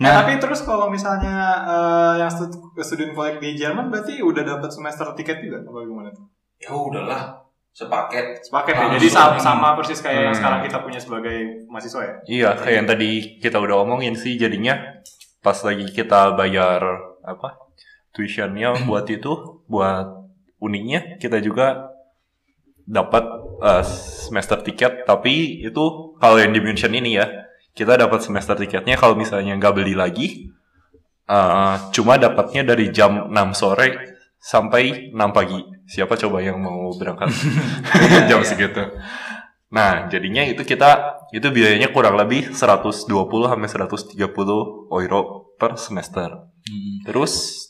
Nah, Nah, tapi terus kalau misalnya eh, yang stud student collect di Jerman berarti udah dapat semester tiket juga apa gimana tuh? Ya udahlah, sepaket. Sepaket ya. Jadi sama, sama persis kayak yang Hmm. sekarang kita punya sebagai mahasiswa ya. Iya, kayak yang tadi kita udah omongin sih jadinya pas lagi kita bayar apa tuitionnya buat itu buat uninya kita juga dapat eh, semester tiket tapi itu kalau yang di München ini ya kita dapat semester tiketnya kalau misalnya nggak beli lagi eh, cuma dapatnya dari jam 6 sore sampai 6 pagi siapa coba yang mau berangkat jam segitu Nah, jadinya itu kita itu biayanya kurang lebih 120 sampai 130 euro per semester. Hmm. Terus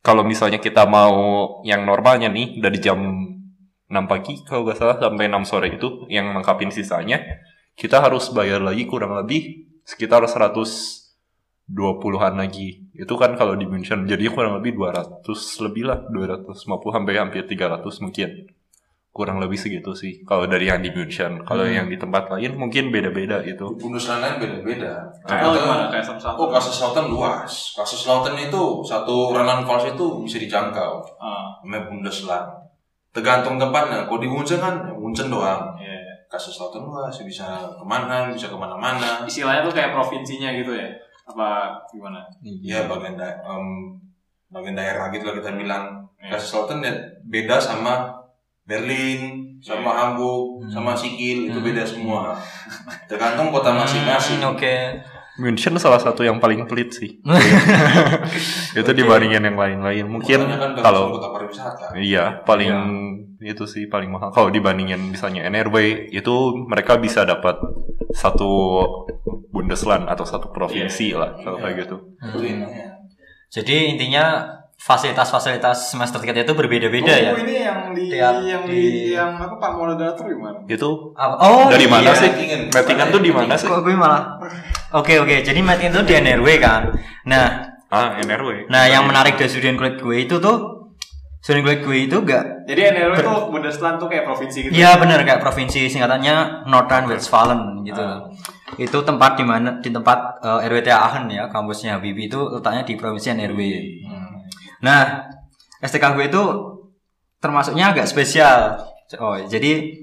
kalau misalnya kita mau yang normalnya nih dari jam 6 pagi kalau nggak salah sampai 6 sore itu yang lengkapin sisanya, kita harus bayar lagi kurang lebih sekitar 120-an lagi. Itu kan kalau di München jadi kurang lebih 200 lebih lah, 250 sampai hampir 300 mungkin kurang lebih segitu sih kalau dari yang di München kalau Hmm. yang di tempat lain mungkin beda-beda itu Bundesland lain beda-beda. Oh, Ada- gimana kayak? Oh, kasus Lauten luas. Kasus Lauten itu satu Renan Vals itu bisa dijangkau. Ah, Namanya Bundesland. Tergantung tempatnya. Kalau di Munchen kan, ya Munchen doang. Iya. Kasus Lauten luas, bisa ke mana, bisa ke mana-mana. Istilahnya tuh kayak provinsinya gitu ya? Apa gimana? Ya bagian da em, bagian daerah gitu lah kita bilang. Iya. Kasus Lauten ya beda sama Berlin, sama Hamburg, Hmm. sama Sikil itu Hmm. beda semua. Tergantung kota masing-masing. Hmm, Oke. München salah satu yang paling pelit sih itu dibandingin yang lain-lain mungkin Makanya kan kalau kota pariwisata. iya paling itu sih paling mahal kalau dibandingin misalnya NRW itu mereka bisa dapat satu Bundesland atau satu provinsi lah kalau kayak gitu Itu intinya. Jadi intinya fasilitas-fasilitas semester tiket itu berbeda-beda oh, ya. ini yang di Tiap yang di, di- yang apa Pak moderator gimana? itu Apa- Oh, dari mana iya. sih Mettingen. Mettingen tuh di mana sih Kok gue malah Oke oke, jadi Metin itu di NRW kan. Nah, ah NRW nah yang menarik dari student grade gue itu tuh student grade gue itu gak Jadi NRW tuh Bundesland tuh kayak provinsi gitu. Iya benar kayak provinsi singkatannya Northern Westfalen gitu. Ah. Itu tempat di mana di tempat eh, RWTH Aachen ya, kampusnya Habibie itu letaknya di provinsi NRW. Hmm. Nah, STK gue itu termasuknya agak spesial. Oh, jadi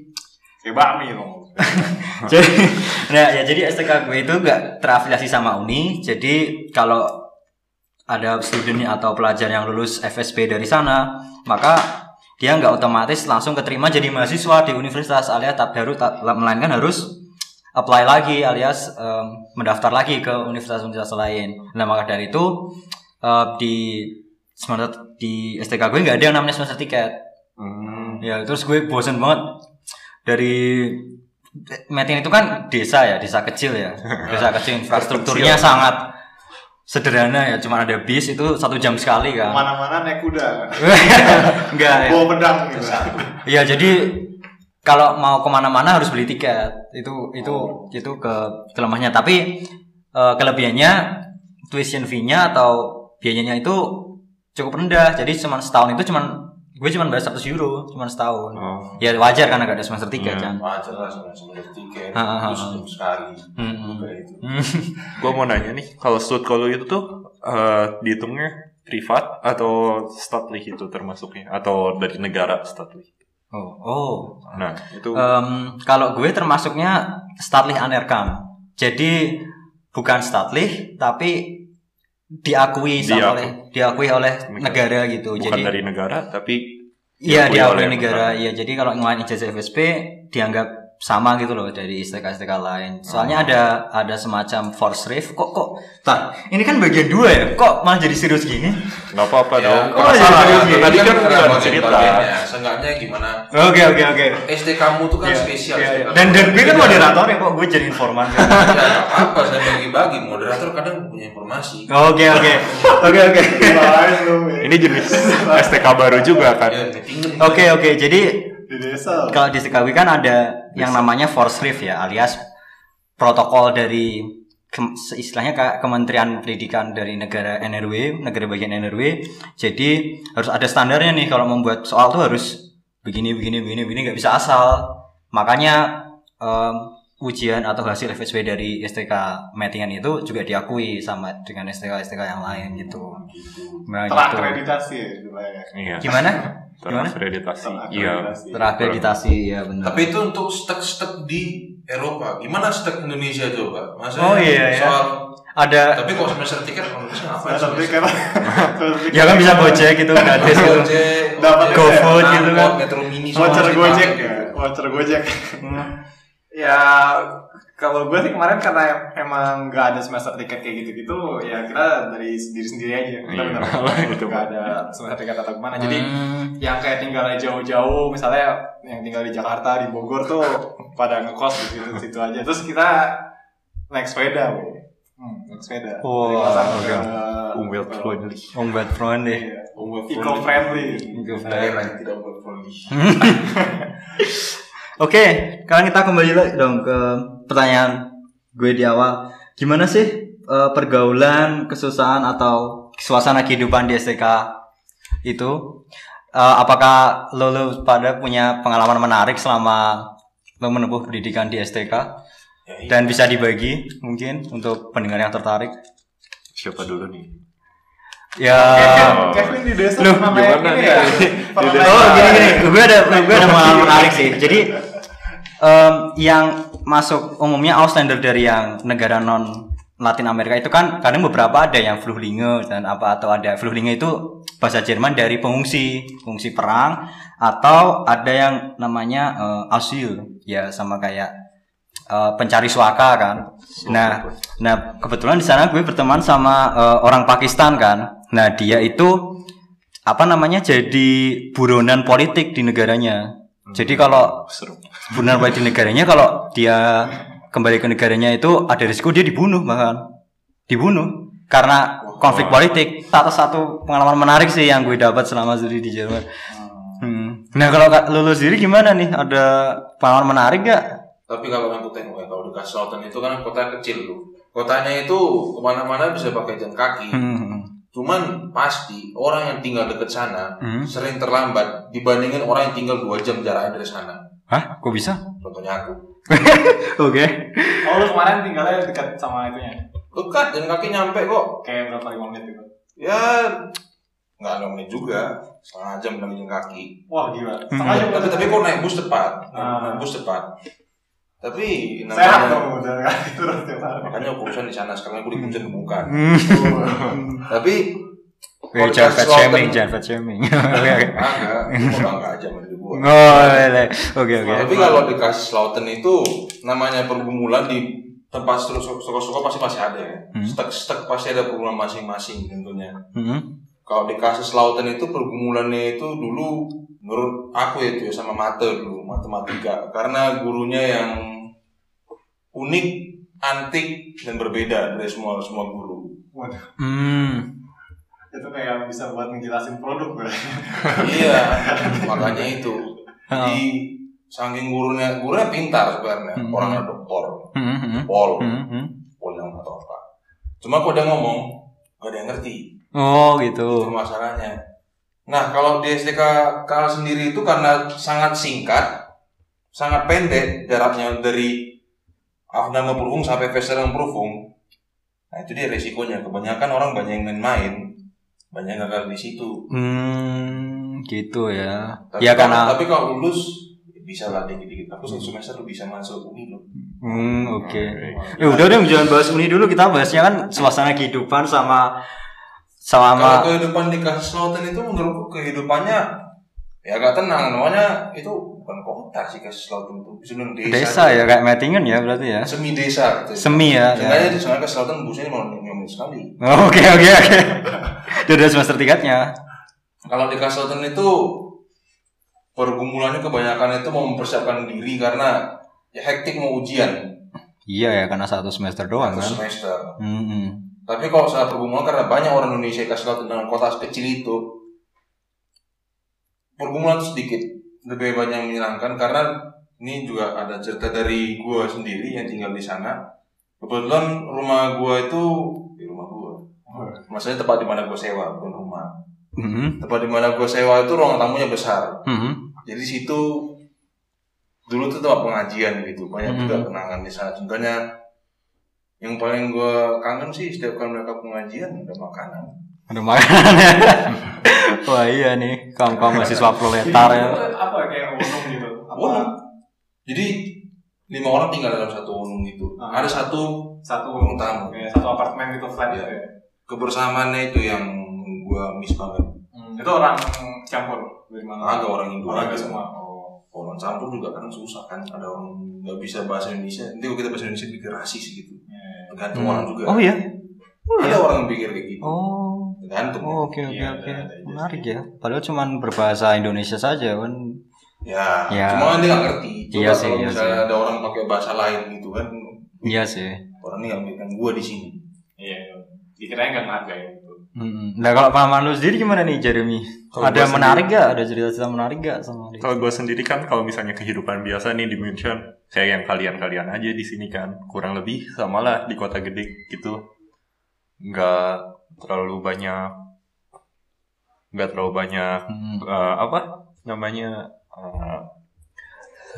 Kayak bakmi ngomong. jadi nah ya jadi STK gue itu nggak terafiliasi sama uni jadi kalau ada student atau pelajar yang lulus FSP dari sana maka dia nggak otomatis langsung keterima jadi mahasiswa di universitas alias tak baru melainkan harus apply lagi alias em, mendaftar lagi ke universitas-universitas lain. Nah maka dari itu eh, di semester di STK gue nggak ada yang namanya semester tiket. Hmm. Ya terus gue bosen banget. Dari Metin itu kan desa ya, desa kecil ya, desa kecil infrastrukturnya sangat sederhana ya, cuma ada bis itu satu jam sekali kan. Mana-mana naik kuda. Enggak ya. Bawa pedang gitu. Iya jadi kalau mau ke mana-mana harus beli tiket itu itu itu ke kelemahannya tapi eh, kelebihannya tuition fee-nya atau biayanya itu cukup rendah jadi cuma setahun itu cuma gue cuma bayar 100 euro cuma setahun Oh. ya wajar karena gak ada semester tiga Iya. kan Wajar lah. Ah, ah, Terus jam sekali. Hmm. Kayak itu. Gue mau nanya nih, kalau stud kalau itu tuh eh, dihitungnya privat atau statlich itu termasuknya atau dari negara statlich? oh oh Nah itu Em, kalau gue termasuknya statlich anerkam jadi bukan statlich tapi diakui sama Diaku- oleh diakui oleh negara. gitu. Bukan jadi dari negara tapi Iya diakui diakui oleh negara, iya. Jadi kalau ngelain ijazah FSP dianggap sama gitu loh dari STK-STK lain. Soalnya ada ada semacam force rave. Kok kok? Tar, ini kan bagian dua ya. Kok malah jadi serius gini? nggak apa-apa Ya, dong. oh, Penasaran. iya, iya, Tadi kan ada udah bagian- cerita. bagiannya. Seenggaknya gimana? Oke oke oke. SD kamu tuh kan Iya, spesial. iya, iya. kamu. Dan dan gue kan moderator ya kok gue jadi informan. Ya, apa-apa saya bagi-bagi. Moderator kadang punya informasi. Oke oke oke oke. Lu. Ini jenis STK baru juga kan. Ya, meeting Oke oke. Jadi Di desa. kalau di STKW kan ada yang namanya force rave ya, alias protokol dari ke- istilahnya kayak Kementerian Pendidikan dari negara NRW, negara bagian NRW. Jadi harus ada standarnya nih kalau membuat soal tuh harus begini begini begini begini nggak bisa asal. Makanya em, ujian atau hasil FSP dari STK Metingan itu juga diakui sama dengan STK STK yang lain gitu. Nah, gitu. Terakreditasi ya. Iya. Gimana? Terakreditasi. Iya. Terakreditasi. Ya benar. Tapi itu untuk stek-stek di Eropa. Gimana stek Indonesia coba? Masa Oh, iya, ya. soal Ada tapi kalau semester tiket kalau bisa ngapain? Tapi karena ya kan bisa Gojek gitu gratis gitu. Gojek, Dapat GoFood gitu kan. Metro Mini voucher Gojek ya, voucher Gojek. Ya kalau gue sih kemarin karena emang nggak ada semester tiket kayak gitu-gitu, ya kita dari diri sendiri aja. Kita Iya, benar-benar itu. nggak ada semester tiket atau gimana. Jadi Hmm. yang kayak tinggalnya jauh-jauh, misalnya yang tinggal di Jakarta, di Bogor tuh pada ngekos di situ, situ aja. Terus kita naik sepeda. Hmm, naik sepeda. Wah, Dari ke Umwelt friendly. Umwelt Eco friendly. Daerah yang tidak umwelt friendly. Oke, sekarang kita kembali lagi dong ke pertanyaan gue di awal. Gimana sih eh, pergaulan, kesusahan atau suasana kehidupan di STK itu? Eh, apakah lo, lo pada punya pengalaman menarik selama lo menempuh pendidikan di STK? Ya, iya. Dan bisa dibagi mungkin untuk pendengar yang tertarik? Siapa dulu nih? Ya. Kevin, Kevin di desa Loh, gimana ini nih? ya? Di desa. Oh gini gini, gue ada gue ada pengalaman menarik sih. Jadi em, yang masuk umumnya Auslander dari yang negara non Latin Amerika itu kan kadang beberapa ada yang Flüchtlinge dan apa atau ada Flüchtlinge itu bahasa Jerman dari pengungsi pengungsi perang atau ada yang namanya eh, asyl ya sama kayak eh, pencari suaka kan. Nah, nah kebetulan di sana gue berteman sama eh, orang Pakistan kan. Nah dia itu apa namanya jadi buronan politik di negaranya. Jadi kalau buronan politik di negaranya kalau dia kembali ke negaranya itu ada risiko dia dibunuh bahkan dibunuh karena konflik politik. Satu satu pengalaman menarik sih yang gue dapat selama studi di Jerman. Hmm. Nah kalau Kak Lulu sendiri gimana nih? Ada pengalaman menarik gak? Tapi kalau aku tengok ya, kalau di Kaselatan itu kan kota kecil tuh. Kotanya itu ke mana-mana bisa pakai jalan kaki. Hmm. Cuman pasti orang yang tinggal dekat sana Hmm. sering terlambat dibandingin orang yang tinggal dua jam jaraknya dari sana. Hah? Kok bisa? Contohnya aku. Oke. Oh lu kemarin tinggalnya dekat sama itunya? Dekat, jalan kaki nyampe kok. Kayak berapa lima menit gitu? Ya nggak ada menit juga, setengah jam jalan kaki. Wah gila. Hmm. Setengah jam Tapi tapi kok naik bus cepat, Ah. naik bus cepat. Tapi Sehat namanya dong udah terus tiap hari. makanya urusan di sana sekarang aku di bukan. Hmm. Tapi Eh, jangan fat shaming, jangan fat shaming. Oke oke. Agak, aku mau bangga aja diri gua. Oh. Oke oke. Tapi kalau di Kaiserslautern itu namanya pergumulan di tempat suka-suka pasti masih ada ya. Hmm. Stek-stek pasti ada pergumulan masing-masing tentunya. Hmm. Kalau di Kaiserslautern itu pergumulannya itu dulu menurut aku ya itu ya sama mate dulu matematika karena gurunya yang unik, antik dan berbeda dari semua semua guru. Waduh, Hmm. itu kayak bisa buat ngejelasin produk gue. iya, makanya itu di saking gurunya gurunya pintar sebenarnya Hmm. orangnya doktor Hmm, hmm, pol hmm, hmm. pol yang atau apa cuma kok dia ngomong gak ada yang ngerti Oh itu gitu. masalahnya nah kalau di STK KL sendiri itu karena sangat singkat sangat pendek jaraknya dari Afnama Purfung sampai Vesterang Purfung nah itu dia resikonya. Kebanyakan orang banyak yang main-main banyak yang gagal di situ. Hmm, gitu ya. tapi Ya kalau, karena tapi kalau lulus bisa lah dikit-dikit. Aku satu semester lu bisa masuk uni loh. Hmm, oke. Ya udah dong jangan bahas uni dulu. Kita bahasnya kan suasana kehidupan sama Kalau sama kehidupan di Kaiserslautern itu menurutku kehidupannya ya agak tenang, namanya itu bukan kota sih Kaiserslautern itu, bisa desa. desa ya kayak Mettingen ya berarti ya. Semi desa gitu. Semi ya. Sebenarnya ya. di sana Kaiserslautern busnya mau nyomin sekali. Oh, Oke oke oke. Itu udah semester tiganya. Kalau di Kaiserslautern itu pergumulannya kebanyakan itu mau mempersiapkan diri karena ya hektik mau ujian Iya ya karena satu semester doang satu kan. semester. Hmm, hmm. Tapi kalau saat pergumulan karena banyak orang Indonesia Kaiserslautern dengan kota kecil itu pergumulan sedikit lebih banyak yang menyenangkan karena ini juga ada cerita dari gua sendiri yang tinggal di sana. Kebetulan rumah gua itu di rumah gua. Maksudnya tempat di mana gua sewa, bukan rumah. Hmm, Tempat di mana gua sewa itu ruang tamunya besar. hmm. Jadi situ dulu tuh tempat pengajian gitu banyak juga Hmm. kenangan di sana contohnya yang paling gue kangen sih setiap kali mereka pengajian ada makanan Ada makanan ya. Wah iya nih, kaum-kaum mahasiswa proletar ya. Unung gitu. Apa? Unung. jadi lima orang tinggal dalam satu unung itu. Ah. ada satu satu ruang tamu. Kayak satu apartemen gitu flat gitu ya? Kebersamaannya itu yang gue miss banget. Hmm, itu orang campur? Dari mana? Ada orang Indo orang aja. semua? Oh. Orang campur juga kan susah kan. Ada orang nggak bisa bahasa Indonesia. Nanti kalau kita bahasa Indonesia pikir rasis gitu. Iya. tergantung orang juga. Oh iya. ada orang yang pikir kayak gitu. Oh. tergantung. Oh, oke oke Iya, oke. Menarik ya. Padahal cuman berbahasa Indonesia saja kan. Ya, Ya. cuma dia nggak ngerti coba Iya sih, kalau iya misalnya sih. ada orang pakai bahasa lain gitu kan Iya sih. orang ini nggak mikirkan gue di sini iya dikiranya nggak ngargain gitu Mm-mm. Nah kalau pengalaman lu sendiri gimana nih Jeremy? Kalau ada gua menarik gak? Ada cerita-cerita menarik gak sama dia? Kalau gue sendiri kan kalau misalnya kehidupan biasa nih di München, kayak yang kalian-kalian aja di sini kan, kurang lebih sama lah di kota gede gitu. Nggak terlalu banyak, nggak terlalu banyak Mm. eh, apa namanya, eh,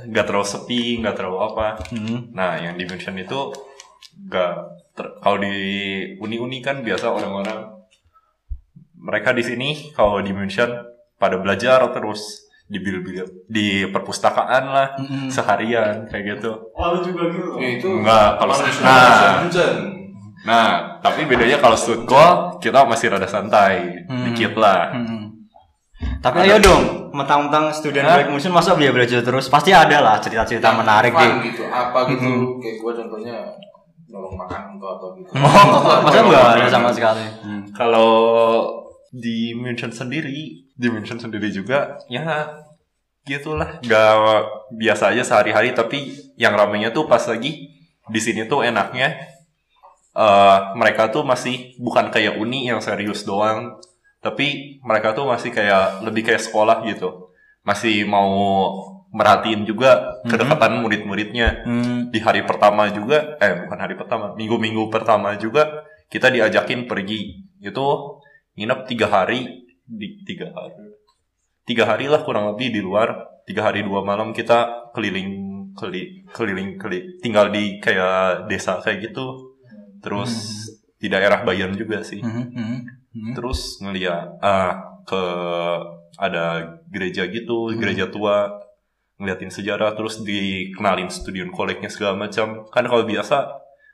nggak terlalu sepi, nggak terlalu apa. Mm. Nah, yang di München itu nggak kalau di uni-uni kan biasa orang-orang mereka di sini kalau di München pada belajar terus di bil-bil di perpustakaan lah Mm-mm. seharian kayak gitu. oh lu juga gitu ya itu Enggak, kalau nah, nah, tapi bedanya kalau Stuttgart kita masih rada santai Hmm. dikit lah. Mm-mm. Tapi ayo dong, mentang-mentang student Hah? break musim masa dia belajar terus pasti ada lah cerita-cerita menarik deh. gitu apa gitu Mhm. kayak gue contohnya nolong makan atau apa gitu Oh, masa enggak ada sama sekali. Kalau di München sendiri, di München sendiri juga ya gitulah, nggak biasa aja sehari-hari. Tapi yang ramenya tuh pas lagi di sini tuh enaknya eh mereka tuh masih bukan kayak uni yang serius doang, tapi mereka tuh masih kayak lebih kayak sekolah gitu, masih mau merhatiin juga kedekatan murid-muridnya. Hmm. di hari pertama juga eh bukan hari pertama minggu-minggu pertama juga kita diajakin pergi. Itu nginep tiga hari. Di tiga hari. Tiga hari lah kurang lebih di luar. Tiga hari dua malam kita keliling keli, keliling keli, tinggal di kayak desa kayak gitu. Terus di daerah Bayern juga sih. Mhm, mhm, mhm. terus ngeliat ah ke ada gereja gitu gereja tua ngeliatin sejarah terus dikenalin studion koleknya segala macam. Kan kalau biasa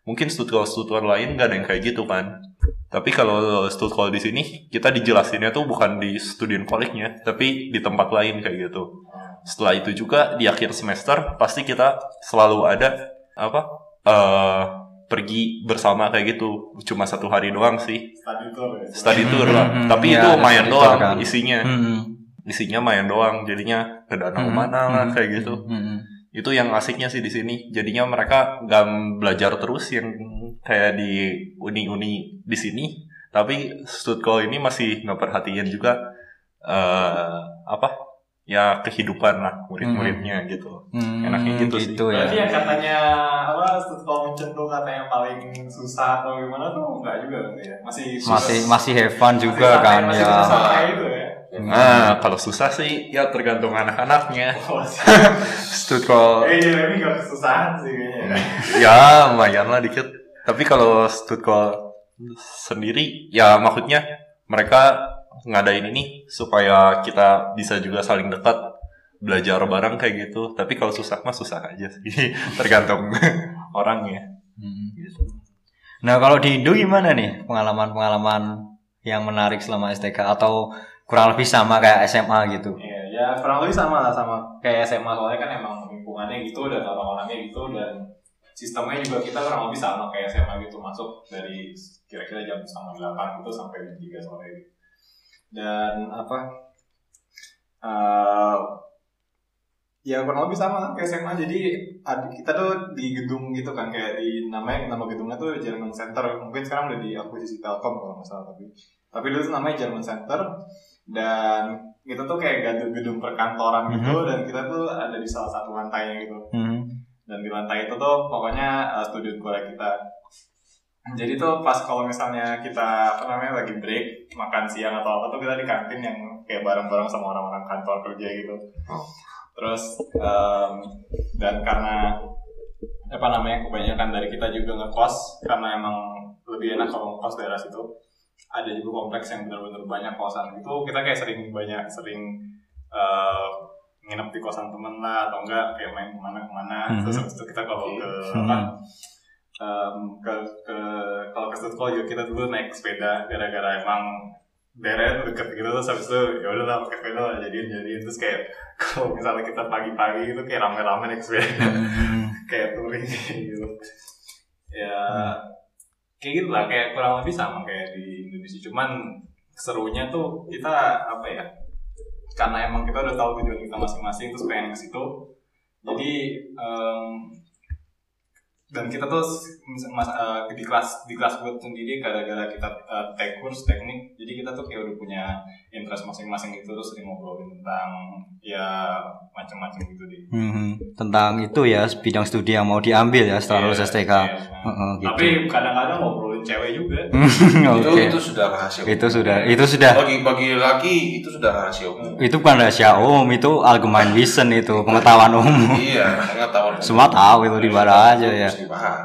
mungkin studio lain gak ada yang kayak gitu kan. Tapi kalau studio di sini kita dijelasinnya tuh bukan di studion koleknya tapi di tempat lain kayak gitu. Setelah itu juga di akhir semester pasti kita selalu ada apa eh pergi bersama kayak gitu cuma satu hari doang sih study tour ya study tour lah. Hmm, Tapi ya, itu main doang kan. isinya. Mhm. Isinya main doang. Jadinya ke danau mana lah kayak gitu. Itu yang asiknya sih di sini. Jadinya mereka nggak belajar terus yang kayak di uni-uni di sini. Tapi Stuttgart ini masih nggak perhatiin juga eh apa ya kehidupan lah murid-muridnya gitu. Hmm, Enaknya gitu sih. ya. Berarti yang katanya apa Munchen tuh katanya paling susah atau gimana tuh enggak juga ya. Masih susah. Masih masih have fun Masih juga santai, kan masih ya. santai gitu ya. Nah, kalau susah sih ya tergantung anak-anaknya. Oh, sih. Stuttgart Eh, Jeremy gak kesusahan sih kayaknya. ya lumayan lah dikit tapi kalau Stuttgart sendiri ya maksudnya mereka ngadain ini supaya kita bisa juga saling dekat belajar bareng kayak gitu tapi kalau susah mah susah aja sih tergantung orangnya Mhm. gitu. Nah kalau di Indo gimana nih pengalaman-pengalaman yang menarik selama STK atau kurang lebih sama kayak SMA gitu? Iya, ya kurang lebih sama lah sama kayak SMA soalnya kan emang lingkungannya gitu dan orang-orangnya gitu dan sistemnya juga kita kurang lebih sama kayak SMA gitu masuk dari kira-kira jam setengah delapan gitu sampai jam tiga sore gitu. Dan apa eh ya kurang lebih sama kayak SMA jadi ad- kita tuh di gedung gitu kan kayak di namanya nama gedungnya tuh German Center. Mungkin sekarang udah diakuisisi Telkom kalau nggak salah tapi tapi dulu tuh namanya German Center. Dan kita tuh kayak gedung, gedung perkantoran gitu dan kita tuh ada di salah satu lantainya gitu. Hmm. dan di lantai itu tuh pokoknya uh, studio kuliah kita jadi tuh pas kalau misalnya kita apa namanya lagi break makan siang atau apa tuh kita di kantin yang kayak bareng-bareng sama orang-orang kantor kerja gitu Oh. terus em, dan karena apa namanya kebanyakan dari kita juga ngekos karena emang lebih enak kalau ngekos daerah situ ada juga kompleks yang benar-benar banyak kosan itu kita kayak sering banyak sering eh, nginep di kosan temen lah atau enggak kayak main ke mana-kemana Mhm. terus habis itu kita kalau ke Hmm. apa em, ke ke kalau ke juga kita dulu naik sepeda gara-gara emang daerahnya deket gitu terus habis itu ya udah lah pakai sepeda lah jadiin jadiin. Terus kayak kalau misalnya kita pagi-pagi itu kayak rame-rame naik sepeda. Hmm. kayak touring gitu. Ya kayak gitu lah kayak kurang lebih sama kayak di Indonesia. Cuman serunya tuh kita apa ya karena emang kita udah tahu tujuan kita masing-masing terus pengen ke situ. Jadi em, dan kita tuh mas, eh, di kelas di kelas gue sendiri gara-gara kita eh, take course teknik jadi kita tuh kayak udah punya interest masing-masing gitu terus sering ngobrolin tentang ya macam-macam gitu deh Hmm, tentang itu ya bidang studi yang mau diambil ya setelah lulus Iya, STK. iya, Heeh, gitu. Tapi kadang-kadang cewek juga. Itu Oke. itu sudah rahasia. Itu sudah itu sudah bagi bagi laki itu sudah rahasia umum. itu bukan rahasia umum itu allgemein wissen itu pengetahuan umum. iya, pengetahuan. umum. Semua tahu itu di mana aja ya.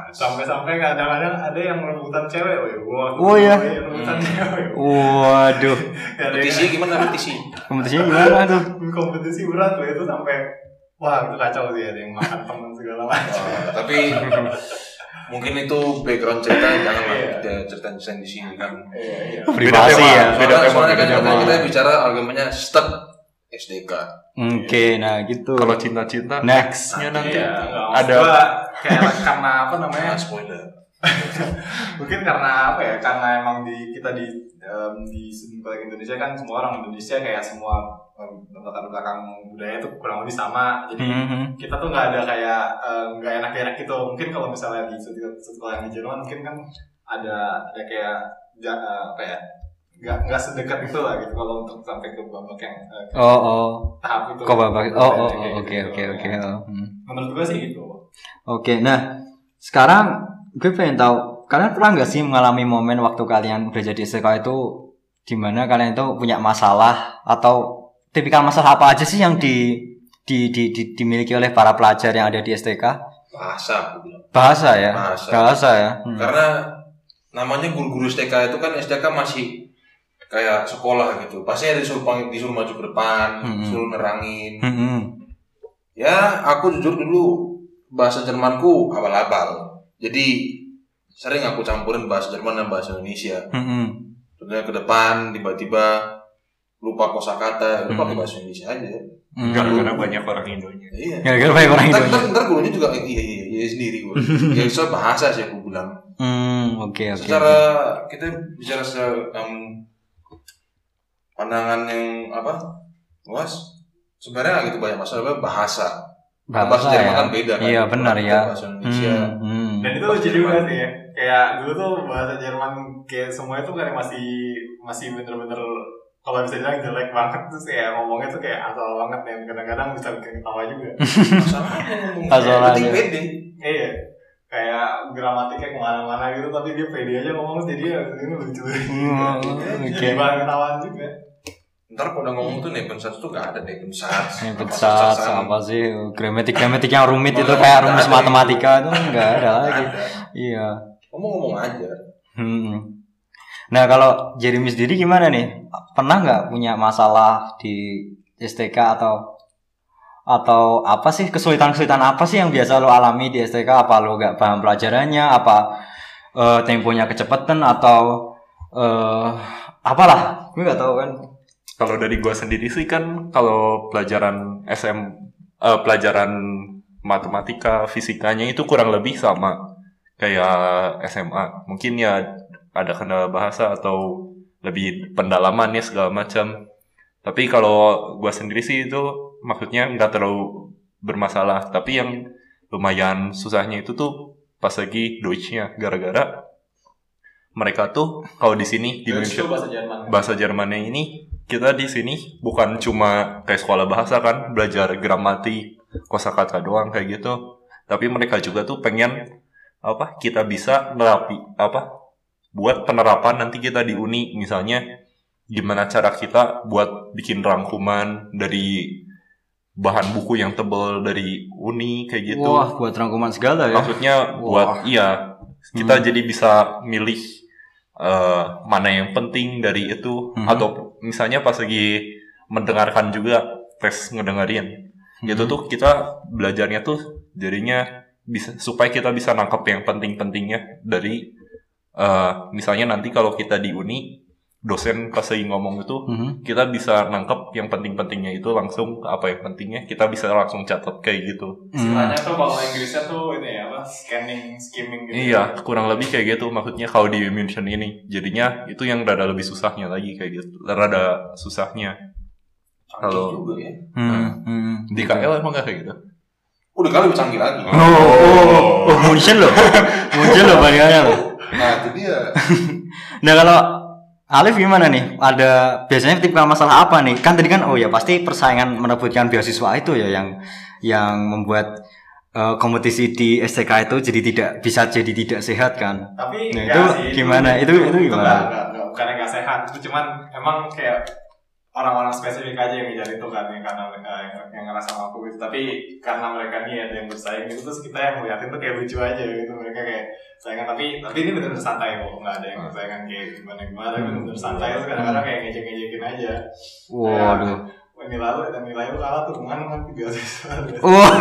Sampai-sampai kadang-kadang ada yang rebutan cewek, woy. Wah, Oh, iya. rebutan cewek. Waduh, Kompetisi gimana kompetisi? kompetisinya gimana tuh? kompetisi berat loh itu sampai wah itu kacau sih ada yang makan teman segala macam. Oh, tapi mungkin itu background cerita jangan lah Iya. kita ceritain di sini kan. Iya, iya. Privasi tema, ya. beda Soalnya, tema, soalnya kan kita, kita bicara agamanya step SDK. Oke, nah gitu. Kalau cinta-cinta Next. nextnya nanti Iya, maksud ada kayak karena apa namanya? Nah, spoiler. mungkin karena apa ya karena emang di kita di em, di balik Indonesia kan semua orang Indonesia kayak semua em, latar belakang budaya itu kurang lebih sama jadi Mhm. kita tuh nggak ada kayak nggak enak-enak gitu mungkin kalau misalnya di sekolah sekolah di Jerman mungkin kan ada ada kayak ja- eh, apa ya nggak nggak sedekat itu lah gitu kalau untuk sampai ke babak yang ke Oh, oh. tahap itu Kok babak? Oh, oh, Kayak oh, gitu. oke, oke, oke. hmm. menurut gue sih gitu Oke, nah sekarang gue pengen tahu kalian pernah nggak sih mengalami momen waktu kalian udah jadi STK itu di mana kalian itu punya masalah atau tipikal masalah apa aja sih yang di, di, di, di- dimiliki oleh para pelajar yang ada di STK? Bahasa. Bahasa ya, Bahasa. bahasa ya. Hmm. Karena namanya guru-guru STK itu kan STK masih kayak sekolah gitu. Pasti ada disuruh disuruh maju ke depan, Hmm. disuruh nerangin. Hmm, Ya, aku jujur dulu bahasa Jermanku abal-abal. Jadi sering aku campurin bahasa Jerman dan bahasa Indonesia. hmm, hmm. Contohnya ke depan tiba-tiba lupa kosakata, lu pakai Hmm. bahasa Indonesia aja. Hmm. gara-gara banyak orang Indonya. Iya. Gara-gara banyak orang Ntar, Indonesia. ntar, ntar gurunya juga iya iya iya, iya sendiri gue. ya soal bahasa sih aku bilang. Hmm, oke oke. Secara kita bicara secara em, pandangan yang apa luas sebenarnya nggak gitu banyak masalah bahasa. bahasa Jerman ya. kan beda kan. Iya benar ya. Bahasa Indonesia. Hmm, hmm. Dan itu lucu juga sih ya kayak dulu tuh bahasa Jerman kayak semua itu kan masih masih bener-bener kalau bisa bilang jelek banget terus kayak ngomongnya tuh kayak asal banget ya kadang-kadang bisa bikin ketawa juga. Yang penting pede. iya kayak gramatiknya ke mana-mana gitu tapi dia pede aja ngomong jadi ya ini lucu. Hmm, jadi oke. bahan ketawaan juga Ntar kalau udah ngomong tuh Nebensatz tuh gak ada Apa besar sasar-sasaran. apa sih gramatik gramatik yang rumit itu kayak rumus matematika itu enggak ada lagi. Iya. Ngomong-ngomong aja. Hmm. Nah kalau Jeremy sendiri gimana nih? Pernah nggak punya masalah di STK atau atau apa sih kesulitan-kesulitan apa sih yang biasa lo alami di STK? Apa lo nggak paham pelajarannya? Apa eh, temponya kecepatan atau eh apalah? Gue nggak tahu kan. Kalau dari gua sendiri sih kan kalau pelajaran SM eh, pelajaran matematika, fisikanya itu kurang lebih sama kayak SMA. Mungkin ya ada kendala bahasa atau lebih pendalamannya segala macam. Tapi kalau gua sendiri sih itu maksudnya nggak terlalu bermasalah. Tapi yang lumayan susahnya itu tuh pas lagi Deutsch-nya gara-gara mereka tuh kalau di sini di Indonesia itu bahasa Jerman bahasa Jermannya ini kita di sini bukan cuma kayak sekolah bahasa kan belajar gramatik kosakata doang kayak gitu tapi mereka juga tuh pengen apa kita bisa nerapi apa buat penerapan nanti kita di uni misalnya gimana cara kita buat bikin rangkuman dari bahan buku yang tebal dari uni kayak gitu. Wah, buat rangkuman segala ya. Maksudnya buat iya kita jadi bisa milih eh, mana yang penting dari itu Mhm. atau misalnya pas lagi mendengarkan juga tes ngedengerin Mhm. itu tuh kita belajarnya tuh jadinya bisa supaya kita bisa nangkep yang penting-pentingnya dari eh, misalnya nanti kalau kita di uni dosen pas lagi ngomong itu Mhm. kita bisa nangkep yang penting-pentingnya itu langsung apa yang pentingnya kita bisa langsung catat kayak gitu Istilahnya tuh kalau Inggrisnya tuh ini ya apa scanning, skimming gitu. Iya, kurang lebih kayak gitu maksudnya kalau di München ini. Jadinya itu yang rada lebih susahnya lagi kayak gitu. Rada susahnya. Canggih Kalau- juga ya. Hmm, hmm. Di KL emang gak kayak gitu? Udah kali lebih canggih lagi. Oh, oh, oh, oh, Munchen loh. Munchen loh bandingannya loh. Nah itu dia. Nah kalau Alif gimana nih? Ada biasanya tipikal masalah apa nih? Kan tadi kan oh ya pasti persaingan merebutkan beasiswa itu ya yang yang membuat eh, kompetisi di STK itu jadi tidak bisa jadi tidak sehat kan? Tapi Nah, enggak itu sih, gimana? Itu- itu gimana? enggak, enggak, enggak, bukannya enggak sehat. Itu cuman emang kayak orang-orang spesifik aja yang ngejar itu kan yang karena mereka yang, yang ngerasa mampu gitu. Tapi karena mereka nih ada yang bersaing gitu terus kita yang ngeliatin tuh kayak lucu aja gitu. Mereka kayak saingan tapi tapi ini benar-benar santai kok. Enggak ada yang bersaingan kayak gimana gimana tapi benar-benar santai terus kadang-kadang kayak ngejek-ngejekin aja. Waduh. Wah, nilai lu dan nilai lu kalah tuh ke mana kan biasa Wah,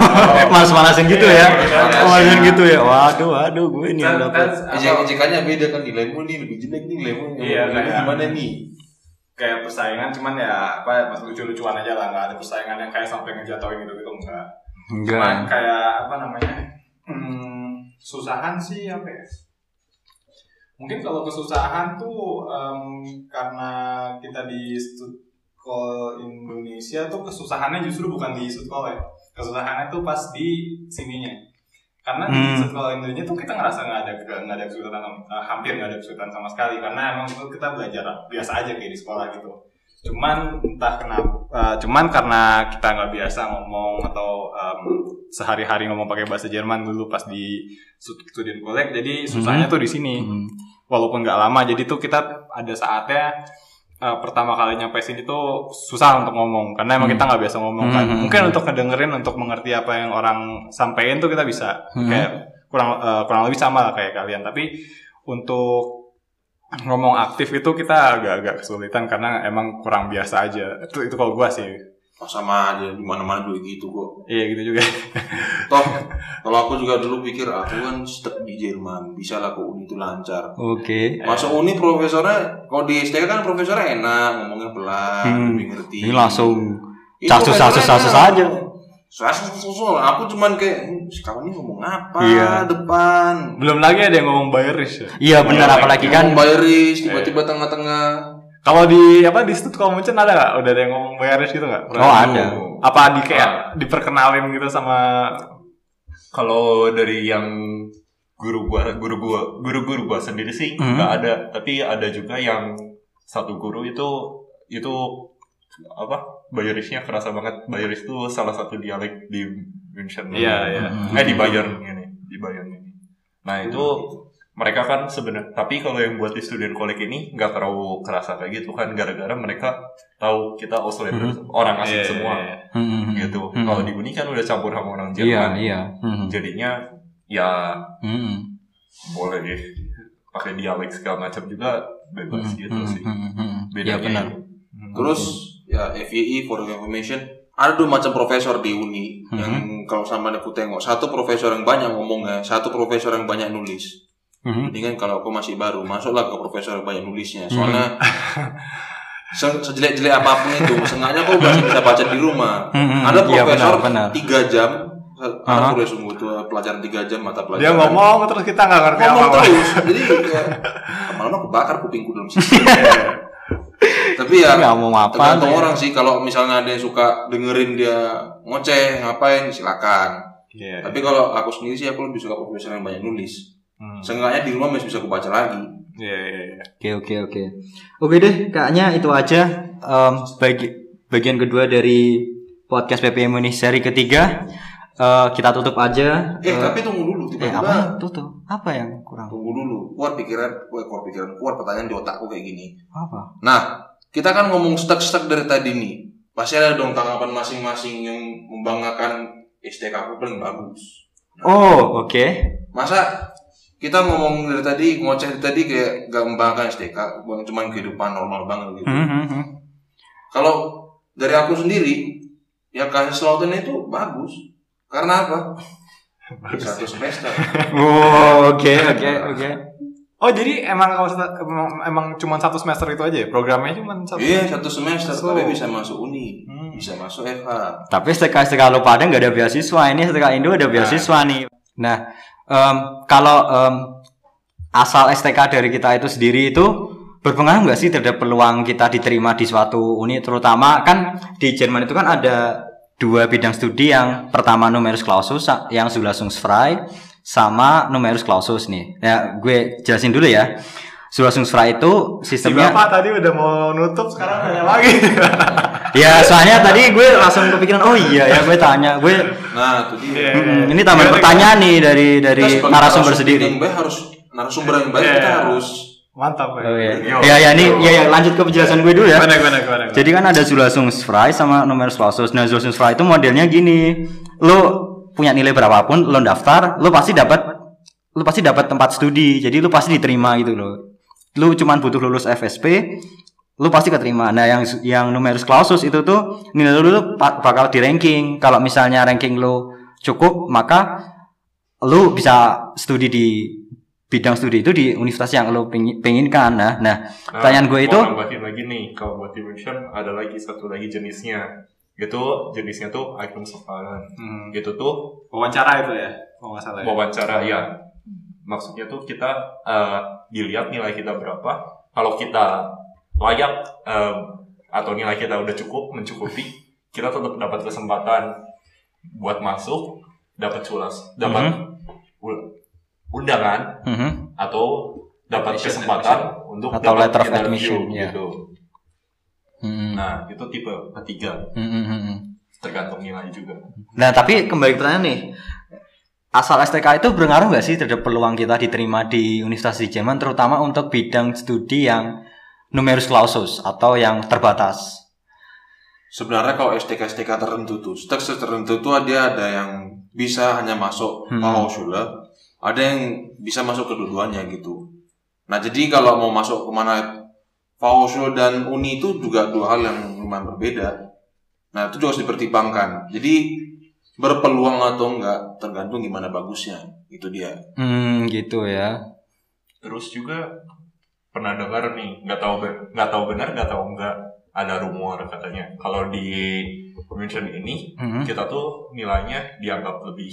malas-malasin gitu ya? Iya, Oh, malasin gitu ya? Waduh, waduh, gue ini yang dapat. Ejek-ejekannya beda kan nilaimu nih lebih jelek nih nilaimu. Iya, Nilaimu kayak- gimana nih? Kayak persaingan cuman ya apa pas lucu-lucuan aja lah nggak ada persaingan yang kayak sampai ngejatoin gitu gitu enggak. Cuman Enggak. kayak apa namanya hmm, susahan sih apa ya? Mungkin kalau kesusahan tuh em, karena kita di Studkol Indonesia tuh kesusahannya justru bukan di Studkol ya. Kesusahannya tuh pas di sininya karena di Hmm. Studkol Indonesia tuh kita ngerasa nggak ada nggak ada kesulitan eh, hampir nggak ada kesulitan sama sekali karena emang itu kita belajar biasa aja kayak di sekolah gitu cuman entah kenapa eh, cuman karena kita nggak biasa ngomong atau em, sehari-hari ngomong pakai bahasa Jerman dulu pas di stud- student collect jadi susahnya tuh di sini Hmm. walaupun nggak lama jadi tuh kita ada saatnya eh, pertama kali nyampe sini tuh susah untuk ngomong karena emang Hmm. kita nggak biasa ngomong kan Hmm. mungkin untuk ngedengerin untuk mengerti apa yang orang sampein tuh kita bisa Hmm. kayak kurang eh, kurang lebih sama lah kayak kalian tapi untuk ngomong aktif itu kita agak-agak kesulitan karena emang kurang biasa aja itu itu kalau gua sih Oh, sama aja di mana-mana juga gitu kok. iya gitu juga Toh, kalau aku juga dulu pikir aku kan stuck di Jerman, bisa lah ke uni itu lancar. Oke. Masuk uni profesornya, kalau di STK kan profesornya enak, ngomongnya pelan, Hmm. lebih ngerti. Ini langsung casus, profesornya casus, casus enak. aja. Casus, casus, Aku cuman kayak, "Hmm, sekarang ini ngomong apa Iya. depan? belum lagi ada yang ngomong Bayeris ya Iya benar apalagi kan Bayeris, tiba-tiba tengah-tengah. Kalau di apa di stud kalau Munchen ada nggak udah ada yang ngomong Bayeris gitu nggak Oh ada. apa di kayak diperkenalin gitu sama Kalau dari yang guru gua, guru gua, guru-guru gua sendiri sih Hmm. nggak ada. Tapi ada juga yang satu guru itu itu apa? Bayerisnya kerasa banget. Bayeris itu salah satu dialek di München. Iya, iya. Eh di Bayern ini, di Bayern ini. Nah itu mereka kan sebenarnya. Tapi kalau yang buat di student college ini nggak terlalu kerasa kayak gitu kan, gara-gara mereka tahu kita Australia orang asing Iya, semua iya, iya. Hmm, hmm, gitu. hmm. Kalau di uni kan udah campur sama orang Jerman. iya. Hmm, Jadinya ya hmm, boleh deh pakai dialek segala macam juga bebas hmm, gitu hmm, sih. hmm, hmm. Bedanya Iya benar. itu. Terus ya FYI for information ada dua macam profesor di uni Mhm. yang kalau sama aku tengok satu profesor yang banyak ngomongnya satu profesor yang banyak nulis Hmm, ini kan kalau aku masih baru masuklah ke profesor banyak nulisnya. Soalnya se- sejelek-jelek apa pun itu sengaja aku masih bisa baca di rumah. Hmm, hmm. ada Iya, profesor benar, benar. tiga jam Aha. aku udah sungguh tuh pelajaran tiga jam mata pelajaran. Dia ngomong terus kita nggak ngerti ngomong apa-apa. terus. Jadi ya, lama-lama kebakar kupingku dalam sini tapi ya Nggak mau apa tergantung ya. orang sih. Kalau misalnya ada yang suka dengerin dia ngoceh ngapain silakan. Iya. tapi kalau aku sendiri sih aku lebih suka profesor yang banyak nulis Hmm. seenggaknya di rumah masih bisa aku baca lagi Iya, iya, iya. Oke oke oke. Oke deh, kayaknya itu aja Em, bagi bagian kedua dari podcast PPM ini seri ketiga. Eh, kita tutup aja. eh Eh, tapi tunggu dulu eh tiba-tiba apa yang tutup? Apa yang kurang? tunggu dulu keluar pikiran keluar pikiran keluar pertanyaan di otakku kayak gini Apa? nah kita kan ngomong stuck stuck dari tadi nih pasti ada dong tanggapan masing-masing yang membanggakan STK aku paling bagus. Oh, oke. Masa kita ngomong dari tadi ngoceh dari tadi kayak gak membanggakan STK, bukan cuma kehidupan normal banget gitu. Hmm, hmm. Kalau dari aku sendiri, ya kasih Sloten itu bagus. Karena apa? Satu semester. Oh, oke, oke, oke. Oh jadi emang emang, emang cuma satu semester itu aja ya? Programnya cuma satu. Iya, satu semester So. tapi bisa masuk uni, Hmm. bisa masuk FH. Tapi STK STK lo pada nggak ada beasiswa ini STK Indo ada beasiswa nih. Nah, em, kalau em, asal STK dari kita itu sendiri itu berpengaruh nggak sih terhadap peluang kita diterima di suatu uni terutama kan di Jerman itu kan ada dua bidang studi yang pertama numerus clausus yang Zulassungsfrei sama numerus clausus nih. Ya, gue jelasin dulu ya. Zulassungsfrei itu Si sistemnya bapak tadi udah mau nutup sekarang nanya lagi. Ya, soalnya tadi gue langsung kepikiran, oh iya ya gue tanya, gue Nah, itu dia. Iya. Mm, ini tambahan pertanyaan nih dari dari narasumber sendiri. Yang baik harus narasumber yang baik Iya. kita harus Mantap ya. Oh iya. Yo. Ya ya ini ya, ya lanjut ke penjelasan gue dulu ya. Gimana gimana gimana. gimana? Jadi kan ada Zulassungsfrei sama numerus clausus. Nah, Zulassungsfrei itu modelnya gini. Lo punya nilai berapapun, lo daftar, lo pasti dapat lo pasti dapat tempat studi. Jadi lo pasti diterima gitu loh. Lo cuman butuh lulus FSP, lo pasti keterima. Nah, yang yang numerus clausus itu tuh nilai tuh pa- bakal di ranking. Kalau misalnya ranking lo cukup, maka lo bisa studi di bidang studi itu di universitas yang lo pengi- penginkan. Nah, nah Pertanyaan gue itu- mau nambahin lagi nih kalau buat dimension ada lagi satu lagi jenisnya itu jenisnya tuh icon sekarang Hmm. gitu tuh Wawancara itu ya. Kalau nggak salah ya. wawancara ya maksudnya tuh kita eh, dilihat nilai kita berapa kalau kita layak eh, atau nilai kita udah cukup mencukupi kita tetap dapat kesempatan buat masuk dapat culas dapat ul- undangan mhm. atau dapat Admission, kesempatan untuk Atau dapat letter of interview admission, ya. gitu. Hmm. Nah, itu tipe ketiga, Hmm, hmm, hmm, hmm. tergantung nilai juga. Nah, tapi kembali ke pertanyaan nih. Asal STK itu berpengaruh nggak sih terhadap peluang kita diterima di Universitas di Jerman, terutama untuk bidang studi yang numerus clausus atau yang terbatas? sebenarnya kalau STK STK tertentu tuh, STK tertentu tuh dia ada yang bisa hanya masuk Hmm. Ada yang bisa masuk kedua-duanya gitu. Nah jadi kalau mau masuk ke mana Fachhochschule dan Uni itu juga dua hal yang lumayan berbeda. Nah itu juga harus dipertimbangkan. Jadi berpeluang atau enggak tergantung gimana bagusnya. Itu dia. Hmm, gitu ya. Terus juga pernah dengar nih, nggak tahu nggak tahu benar, nggak tahu enggak ada rumor katanya kalau di convention ini Hmm. kita tuh nilainya dianggap lebih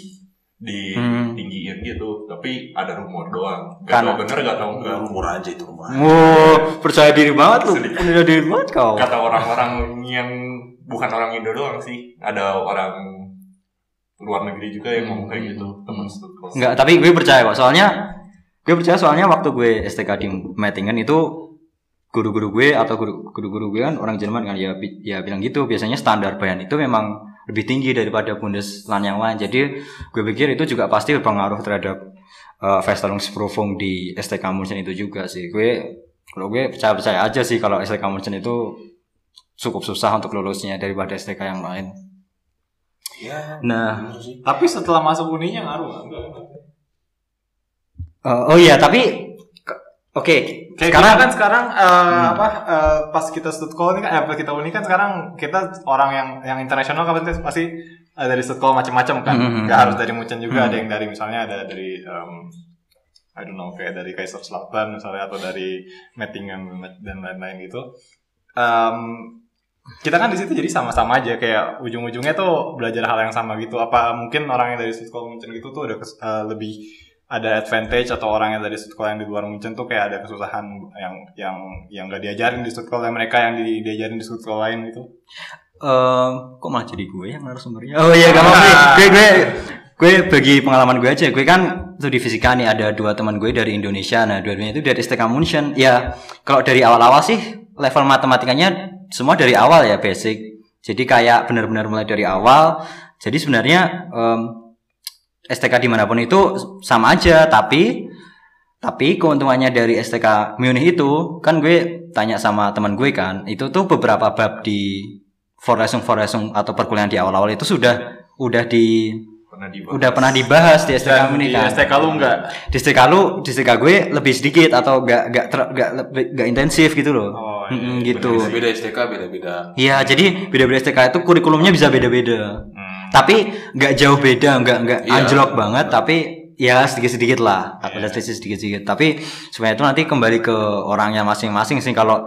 Hmm. ditinggiin gitu, tapi ada rumor doang. Nggak Karena- tahu benar, nggak tahu enggak. Rumor aja itu rumor. aja. Wow, percaya diri banget lu. Percaya diri banget kau. Kata orang-orang yang bukan orang Indo doang sih, ada orang luar negeri juga yang ngomong kayak gitu, teman studi. Enggak, tapi gue percaya kok. Soalnya gue percaya soalnya waktu gue STK di Mettingen itu guru-guru gue atau guru- guru-guru gue kan orang Jerman kan ya ya bilang gitu biasanya standar bayan itu memang lebih tinggi daripada Bundesland yang lain jadi gue pikir itu juga pasti berpengaruh terhadap uh, Verstellungsprüfung di STK München itu juga sih gue kalau gue percaya percaya aja sih kalau STK München itu cukup susah untuk lulusnya daripada STK yang lain Ya. nah. Tapi setelah masuk uninya ngaruh nggak? Enggak, enggak. Uh, oh iya tapi ke- oke Kayak sekarang kita kan sekarang eh, apa eh, pas kita studcall ini kan eh, pas kita uni kan sekarang kita orang yang yang internasional kan pasti eh, dari studcall macam-macam kan. Hmm. Gak harus dari Munchen juga Hmm. ada yang dari misalnya ada dari em, I don't know kayak dari Kaiserslautern misalnya atau dari Mettingen dan lain-lain gitu. Em, kita kan di situ jadi sama-sama aja kayak ujung-ujungnya tuh belajar hal yang sama gitu. Apa mungkin orang yang dari studcall Munchen gitu tuh udah eh, lebih ada advantage atau orang yang dari sekolah yang di luar Munchen tuh kayak ada kesusahan yang yang yang gak diajarin di sekolah mereka yang di, diajarin di sekolah lain gitu. Eh, kok malah jadi gue yang narasumbernya? Oh iya, gak apa-apa. Gue, gue, gue bagi pengalaman gue aja. Gue kan studi fisika nih ada dua teman gue dari Indonesia. Nah, dua-duanya itu dari STK München. Ya, kalau dari awal-awal sih level matematikanya semua dari awal ya basic. Jadi kayak benar-benar mulai dari awal. Jadi sebenarnya em, STK di mana pun itu sama aja. Tapi tapi keuntungannya dari STK Munich itu kan gue tanya sama teman gue kan, itu tuh beberapa bab di Vorlesung Vorlesung atau perkuliahan di awal-awal itu sudah udah di Pernah dibahas. udah pernah dibahas di STK Dan ini di kan. STK lu enggak? Di STK lu, di STK gue lebih sedikit atau gak gak ter, gak, lebih- gak intensif gitu loh. Oh, iya, gitu. Beda STK beda-beda. Iya, jadi beda-beda STK itu kurikulumnya bisa beda-beda. Hmm. Tapi nggak jauh beda, nggak nggak Iya. anjlok banget, tapi ya sedikit-sedikit lah, ada sedikit-sedikit. Tapi sebenarnya itu nanti kembali ke orangnya masing-masing sih. Kalau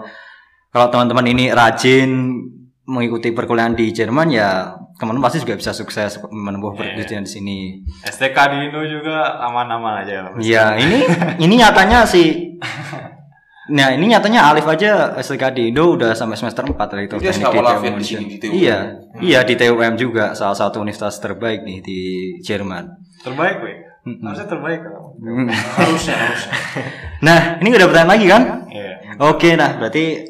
kalau teman-teman ini rajin mengikuti perkuliahan di Jerman ya teman-teman pasti juga bisa sukses menempuh perkuliahan di sini. STK di Indo juga aman-aman aja. Iya, ini ini nyatanya sih Nah, ini nyatanya Alif aja STK di Indo udah sampai semester 4 dari Dia Teknik sekolah di di sini, di TUM. Iya, iya di TUM juga salah satu universitas terbaik nih di Jerman. Terbaik. Mm-mm. Harusnya terbaik kalau. Hmm. Harusnya, harusnya. Nah, ini udah pertanyaan lagi kan? Iya. Oke, nah berarti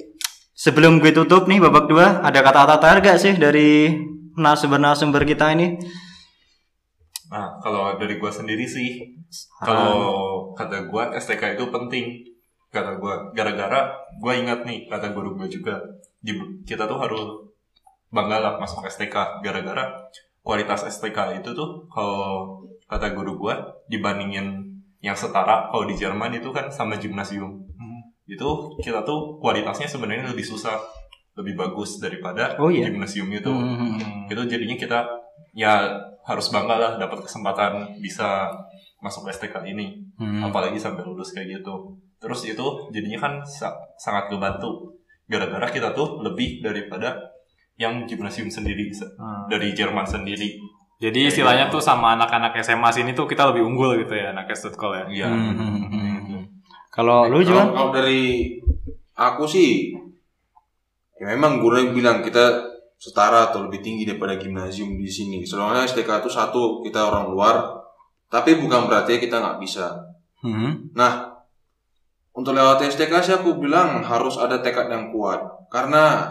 sebelum gue tutup nih babak dua, ada kata-kata terakhir gak sih dari narasumber-narasumber kita ini? Nah, kalau dari gua sendiri sih, kalau kata gua STK itu penting. Kata gua, gara-gara gua ingat nih kata guru gua juga, kita tuh harus bangga lah masuk STK. Gara-gara kualitas STK itu tuh kalau kata guru gua dibandingin yang setara kalau di Jerman itu kan sama gimnasium. Itu kita tuh kualitasnya sebenarnya lebih susah, lebih bagus daripada Oh iya? gimnasium itu Hmm. itu jadinya kita ya harus bangga lah dapat kesempatan bisa masuk STK ini Hmm. apalagi sampai lulus kayak gitu terus itu jadinya kan sa- sangat ngebantu gara-gara kita tuh lebih daripada yang gimnasium sendiri se- Hmm. dari Jerman sendiri Jadi istilahnya tuh sama anak-anak SMA sini tuh kita lebih unggul gitu ya anak Stutkol ya. Iya. Hmm, hmm, hmm. Kalau lu juga? kalau dari aku sih, ya memang guru bilang kita setara atau lebih tinggi daripada gimnasium di sini. Soalnya STK itu satu kita orang luar, tapi bukan berarti kita nggak bisa. Hmm. Nah, untuk lewat STK sih aku bilang harus ada tekad yang kuat. Karena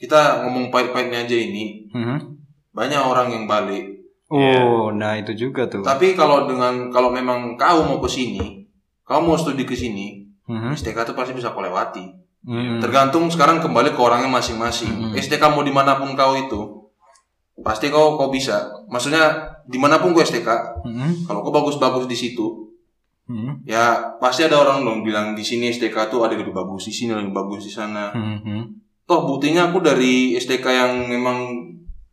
kita ngomong pahit-pahitnya aja ini, Hmm. banyak orang yang balik. Oh, nah itu juga tuh. Tapi kalau dengan kalau memang kau mau ke sini, kau mau studi ke sini, Hmm. STK itu pasti bisa kau lewati. Hmm. Tergantung sekarang kembali ke orangnya masing-masing. Hmm. STK mau di mana pun kau itu, pasti kau kau bisa. Maksudnya di mana pun kau STK, Hmm. kalau kau bagus-bagus di situ, Hmm. ya pasti ada orang dong bilang di sini STK tuh ada yang lebih bagus di sini, ada yang lebih bagus di sana. Hmm. Toh buktinya aku dari STK yang memang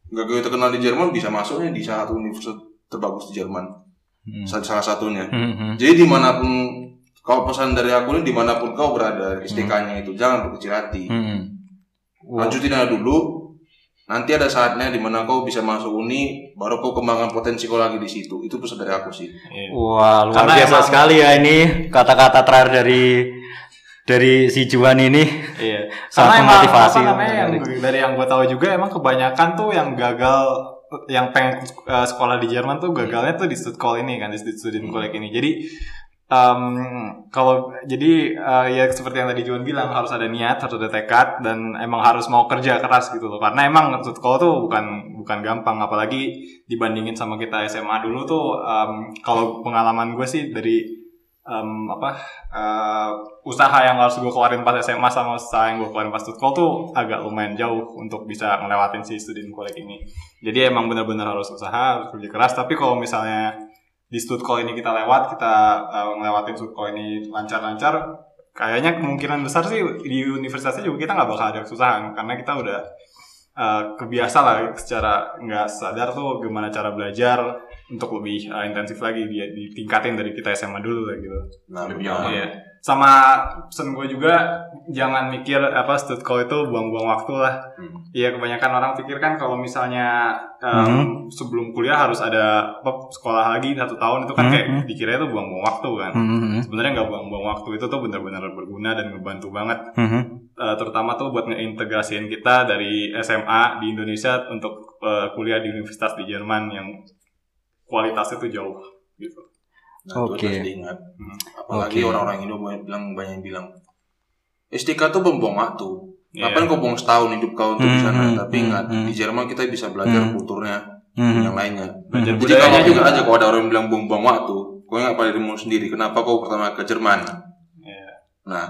gak gue terkenal di Jerman bisa masuknya di salah satu universitas terbagus di Jerman, Hmm. Sa- salah satunya. Hmm. Jadi di mana pun kau pesan dari aku ini di mana pun kau berada STK-nya itu jangan berkecil hati. Hmm. Lanjutin aja dulu. Nanti ada saatnya di mana kau bisa masuk uni, baru kau kembangkan potensi kau lagi di situ. Itu pesan dari aku sih. Iya. Wah, luar Karena biasa emang- sekali ya ini kata-kata terakhir dari dari si Juan ini. Iya. Sangat Karena emang memotivasi. apa namanya yang dari yang gue tahu juga emang kebanyakan tuh yang gagal yang pengen uh, sekolah di Jerman tuh gagalnya tuh di Stutkol ini kan di student college ini. Jadi em, kalau jadi uh, ya seperti yang tadi Juan bilang harus ada niat, harus ada tekad dan emang harus mau kerja keras gitu loh. Karena emang Stutkol tuh bukan bukan gampang apalagi dibandingin sama kita SMA dulu tuh em, kalau pengalaman gue sih dari em, apa eh, usaha yang harus gue keluarin pas SMA sama usaha yang gue keluarin pas Stutkol tuh agak lumayan jauh untuk bisa ngelewatin si student college ini. Jadi emang benar-benar harus usaha, harus kerja keras. Tapi kalau misalnya di Stutkol ini kita lewat, kita eh, ngelewatin Stutkol ini lancar-lancar, kayaknya kemungkinan besar sih di universitasnya juga kita nggak bakal ada kesusahan karena kita udah eh, kebiasa lah secara nggak sadar tuh gimana cara belajar untuk lebih eh, intensif lagi dia ditingkatin dari kita SMA dulu lah gitu. Nah, Lebih aman. Iya. Sama pesan gue juga jangan mikir apa stutkol itu buang-buang waktu lah. Hmm. Iya kebanyakan orang pikir kan kalau misalnya em, sebelum kuliah harus ada apa, sekolah lagi satu tahun itu kan Hmm, kayak hmm. dikira itu buang-buang waktu kan. Hmm. Sebenarnya nggak buang-buang waktu itu tuh benar-benar berguna dan ngebantu banget. Hmm. Eh, terutama tuh buat ngeintegrasiin kita dari SMA di Indonesia untuk eh, kuliah di universitas di Jerman yang kualitasnya tuh jauh gitu. Nah, itu Oke. harus diingat. Hmm. Apalagi Oke. orang-orang Indo banyak bilang banyak yang bilang STK tuh buang waktu. Iya. Ngapain kau buang setahun hidup kau untuk di sana? Hmm, Tapi hmm, ingat hmm. di Jerman kita bisa belajar Hmm. kulturnya Hmm. yang lainnya. Belajar Jadi kalau budayanya juga aja kalau ada orang yang bilang buang-buang waktu, kau ingat pada dirimu sendiri. Kenapa kau pertama ke Jerman? Iya. Nah,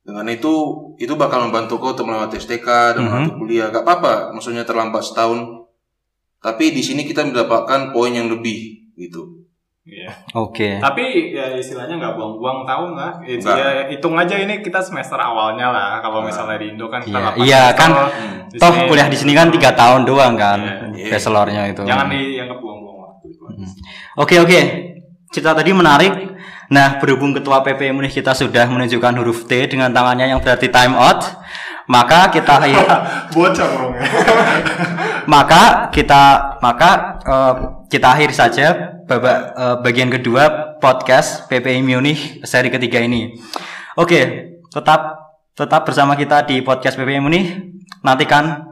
Dengan itu itu bakal membantu kau untuk melewati STK dan Mhm. melewati kuliah. Gak apa-apa, maksudnya terlambat setahun. Tapi di sini kita mendapatkan poin yang lebih gitu. Iya. Oke. Tapi ya istilahnya nggak buang-buang tahun lah. Nggak. ya, hitung aja ini kita semester awalnya lah. Kalau misalnya di Indo kan kita Iya, delapan iya, kan. Di Toh sini- kuliah di sini kan tiga tahun doang kan, Iya. bachelornya itu. Jangan dianggap buang-buang waktu. itu aja. Oke oke, cerita tadi menarik. Nah berhubung ketua PP Munich kita sudah menunjukkan huruf T dengan tangannya yang berarti time out, maka kita Bocor dong ya. maka kita maka eh, kita akhiri saja babak eh, bagian kedua podcast PPI Munich seri ketiga ini. Oke, tetap tetap bersama kita di podcast PPI Munich. Nantikan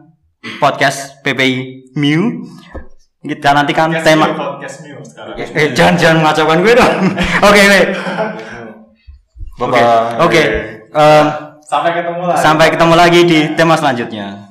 podcast PPI Mu. Kita nantikan Podcast tema. Podcast Mio sekarang. Eh, jangan jangan mengacaukan gue dong. Oke, oke. Bye bye. Oke. Sampai ketemu lagi. sampai ketemu lagi di tema selanjutnya.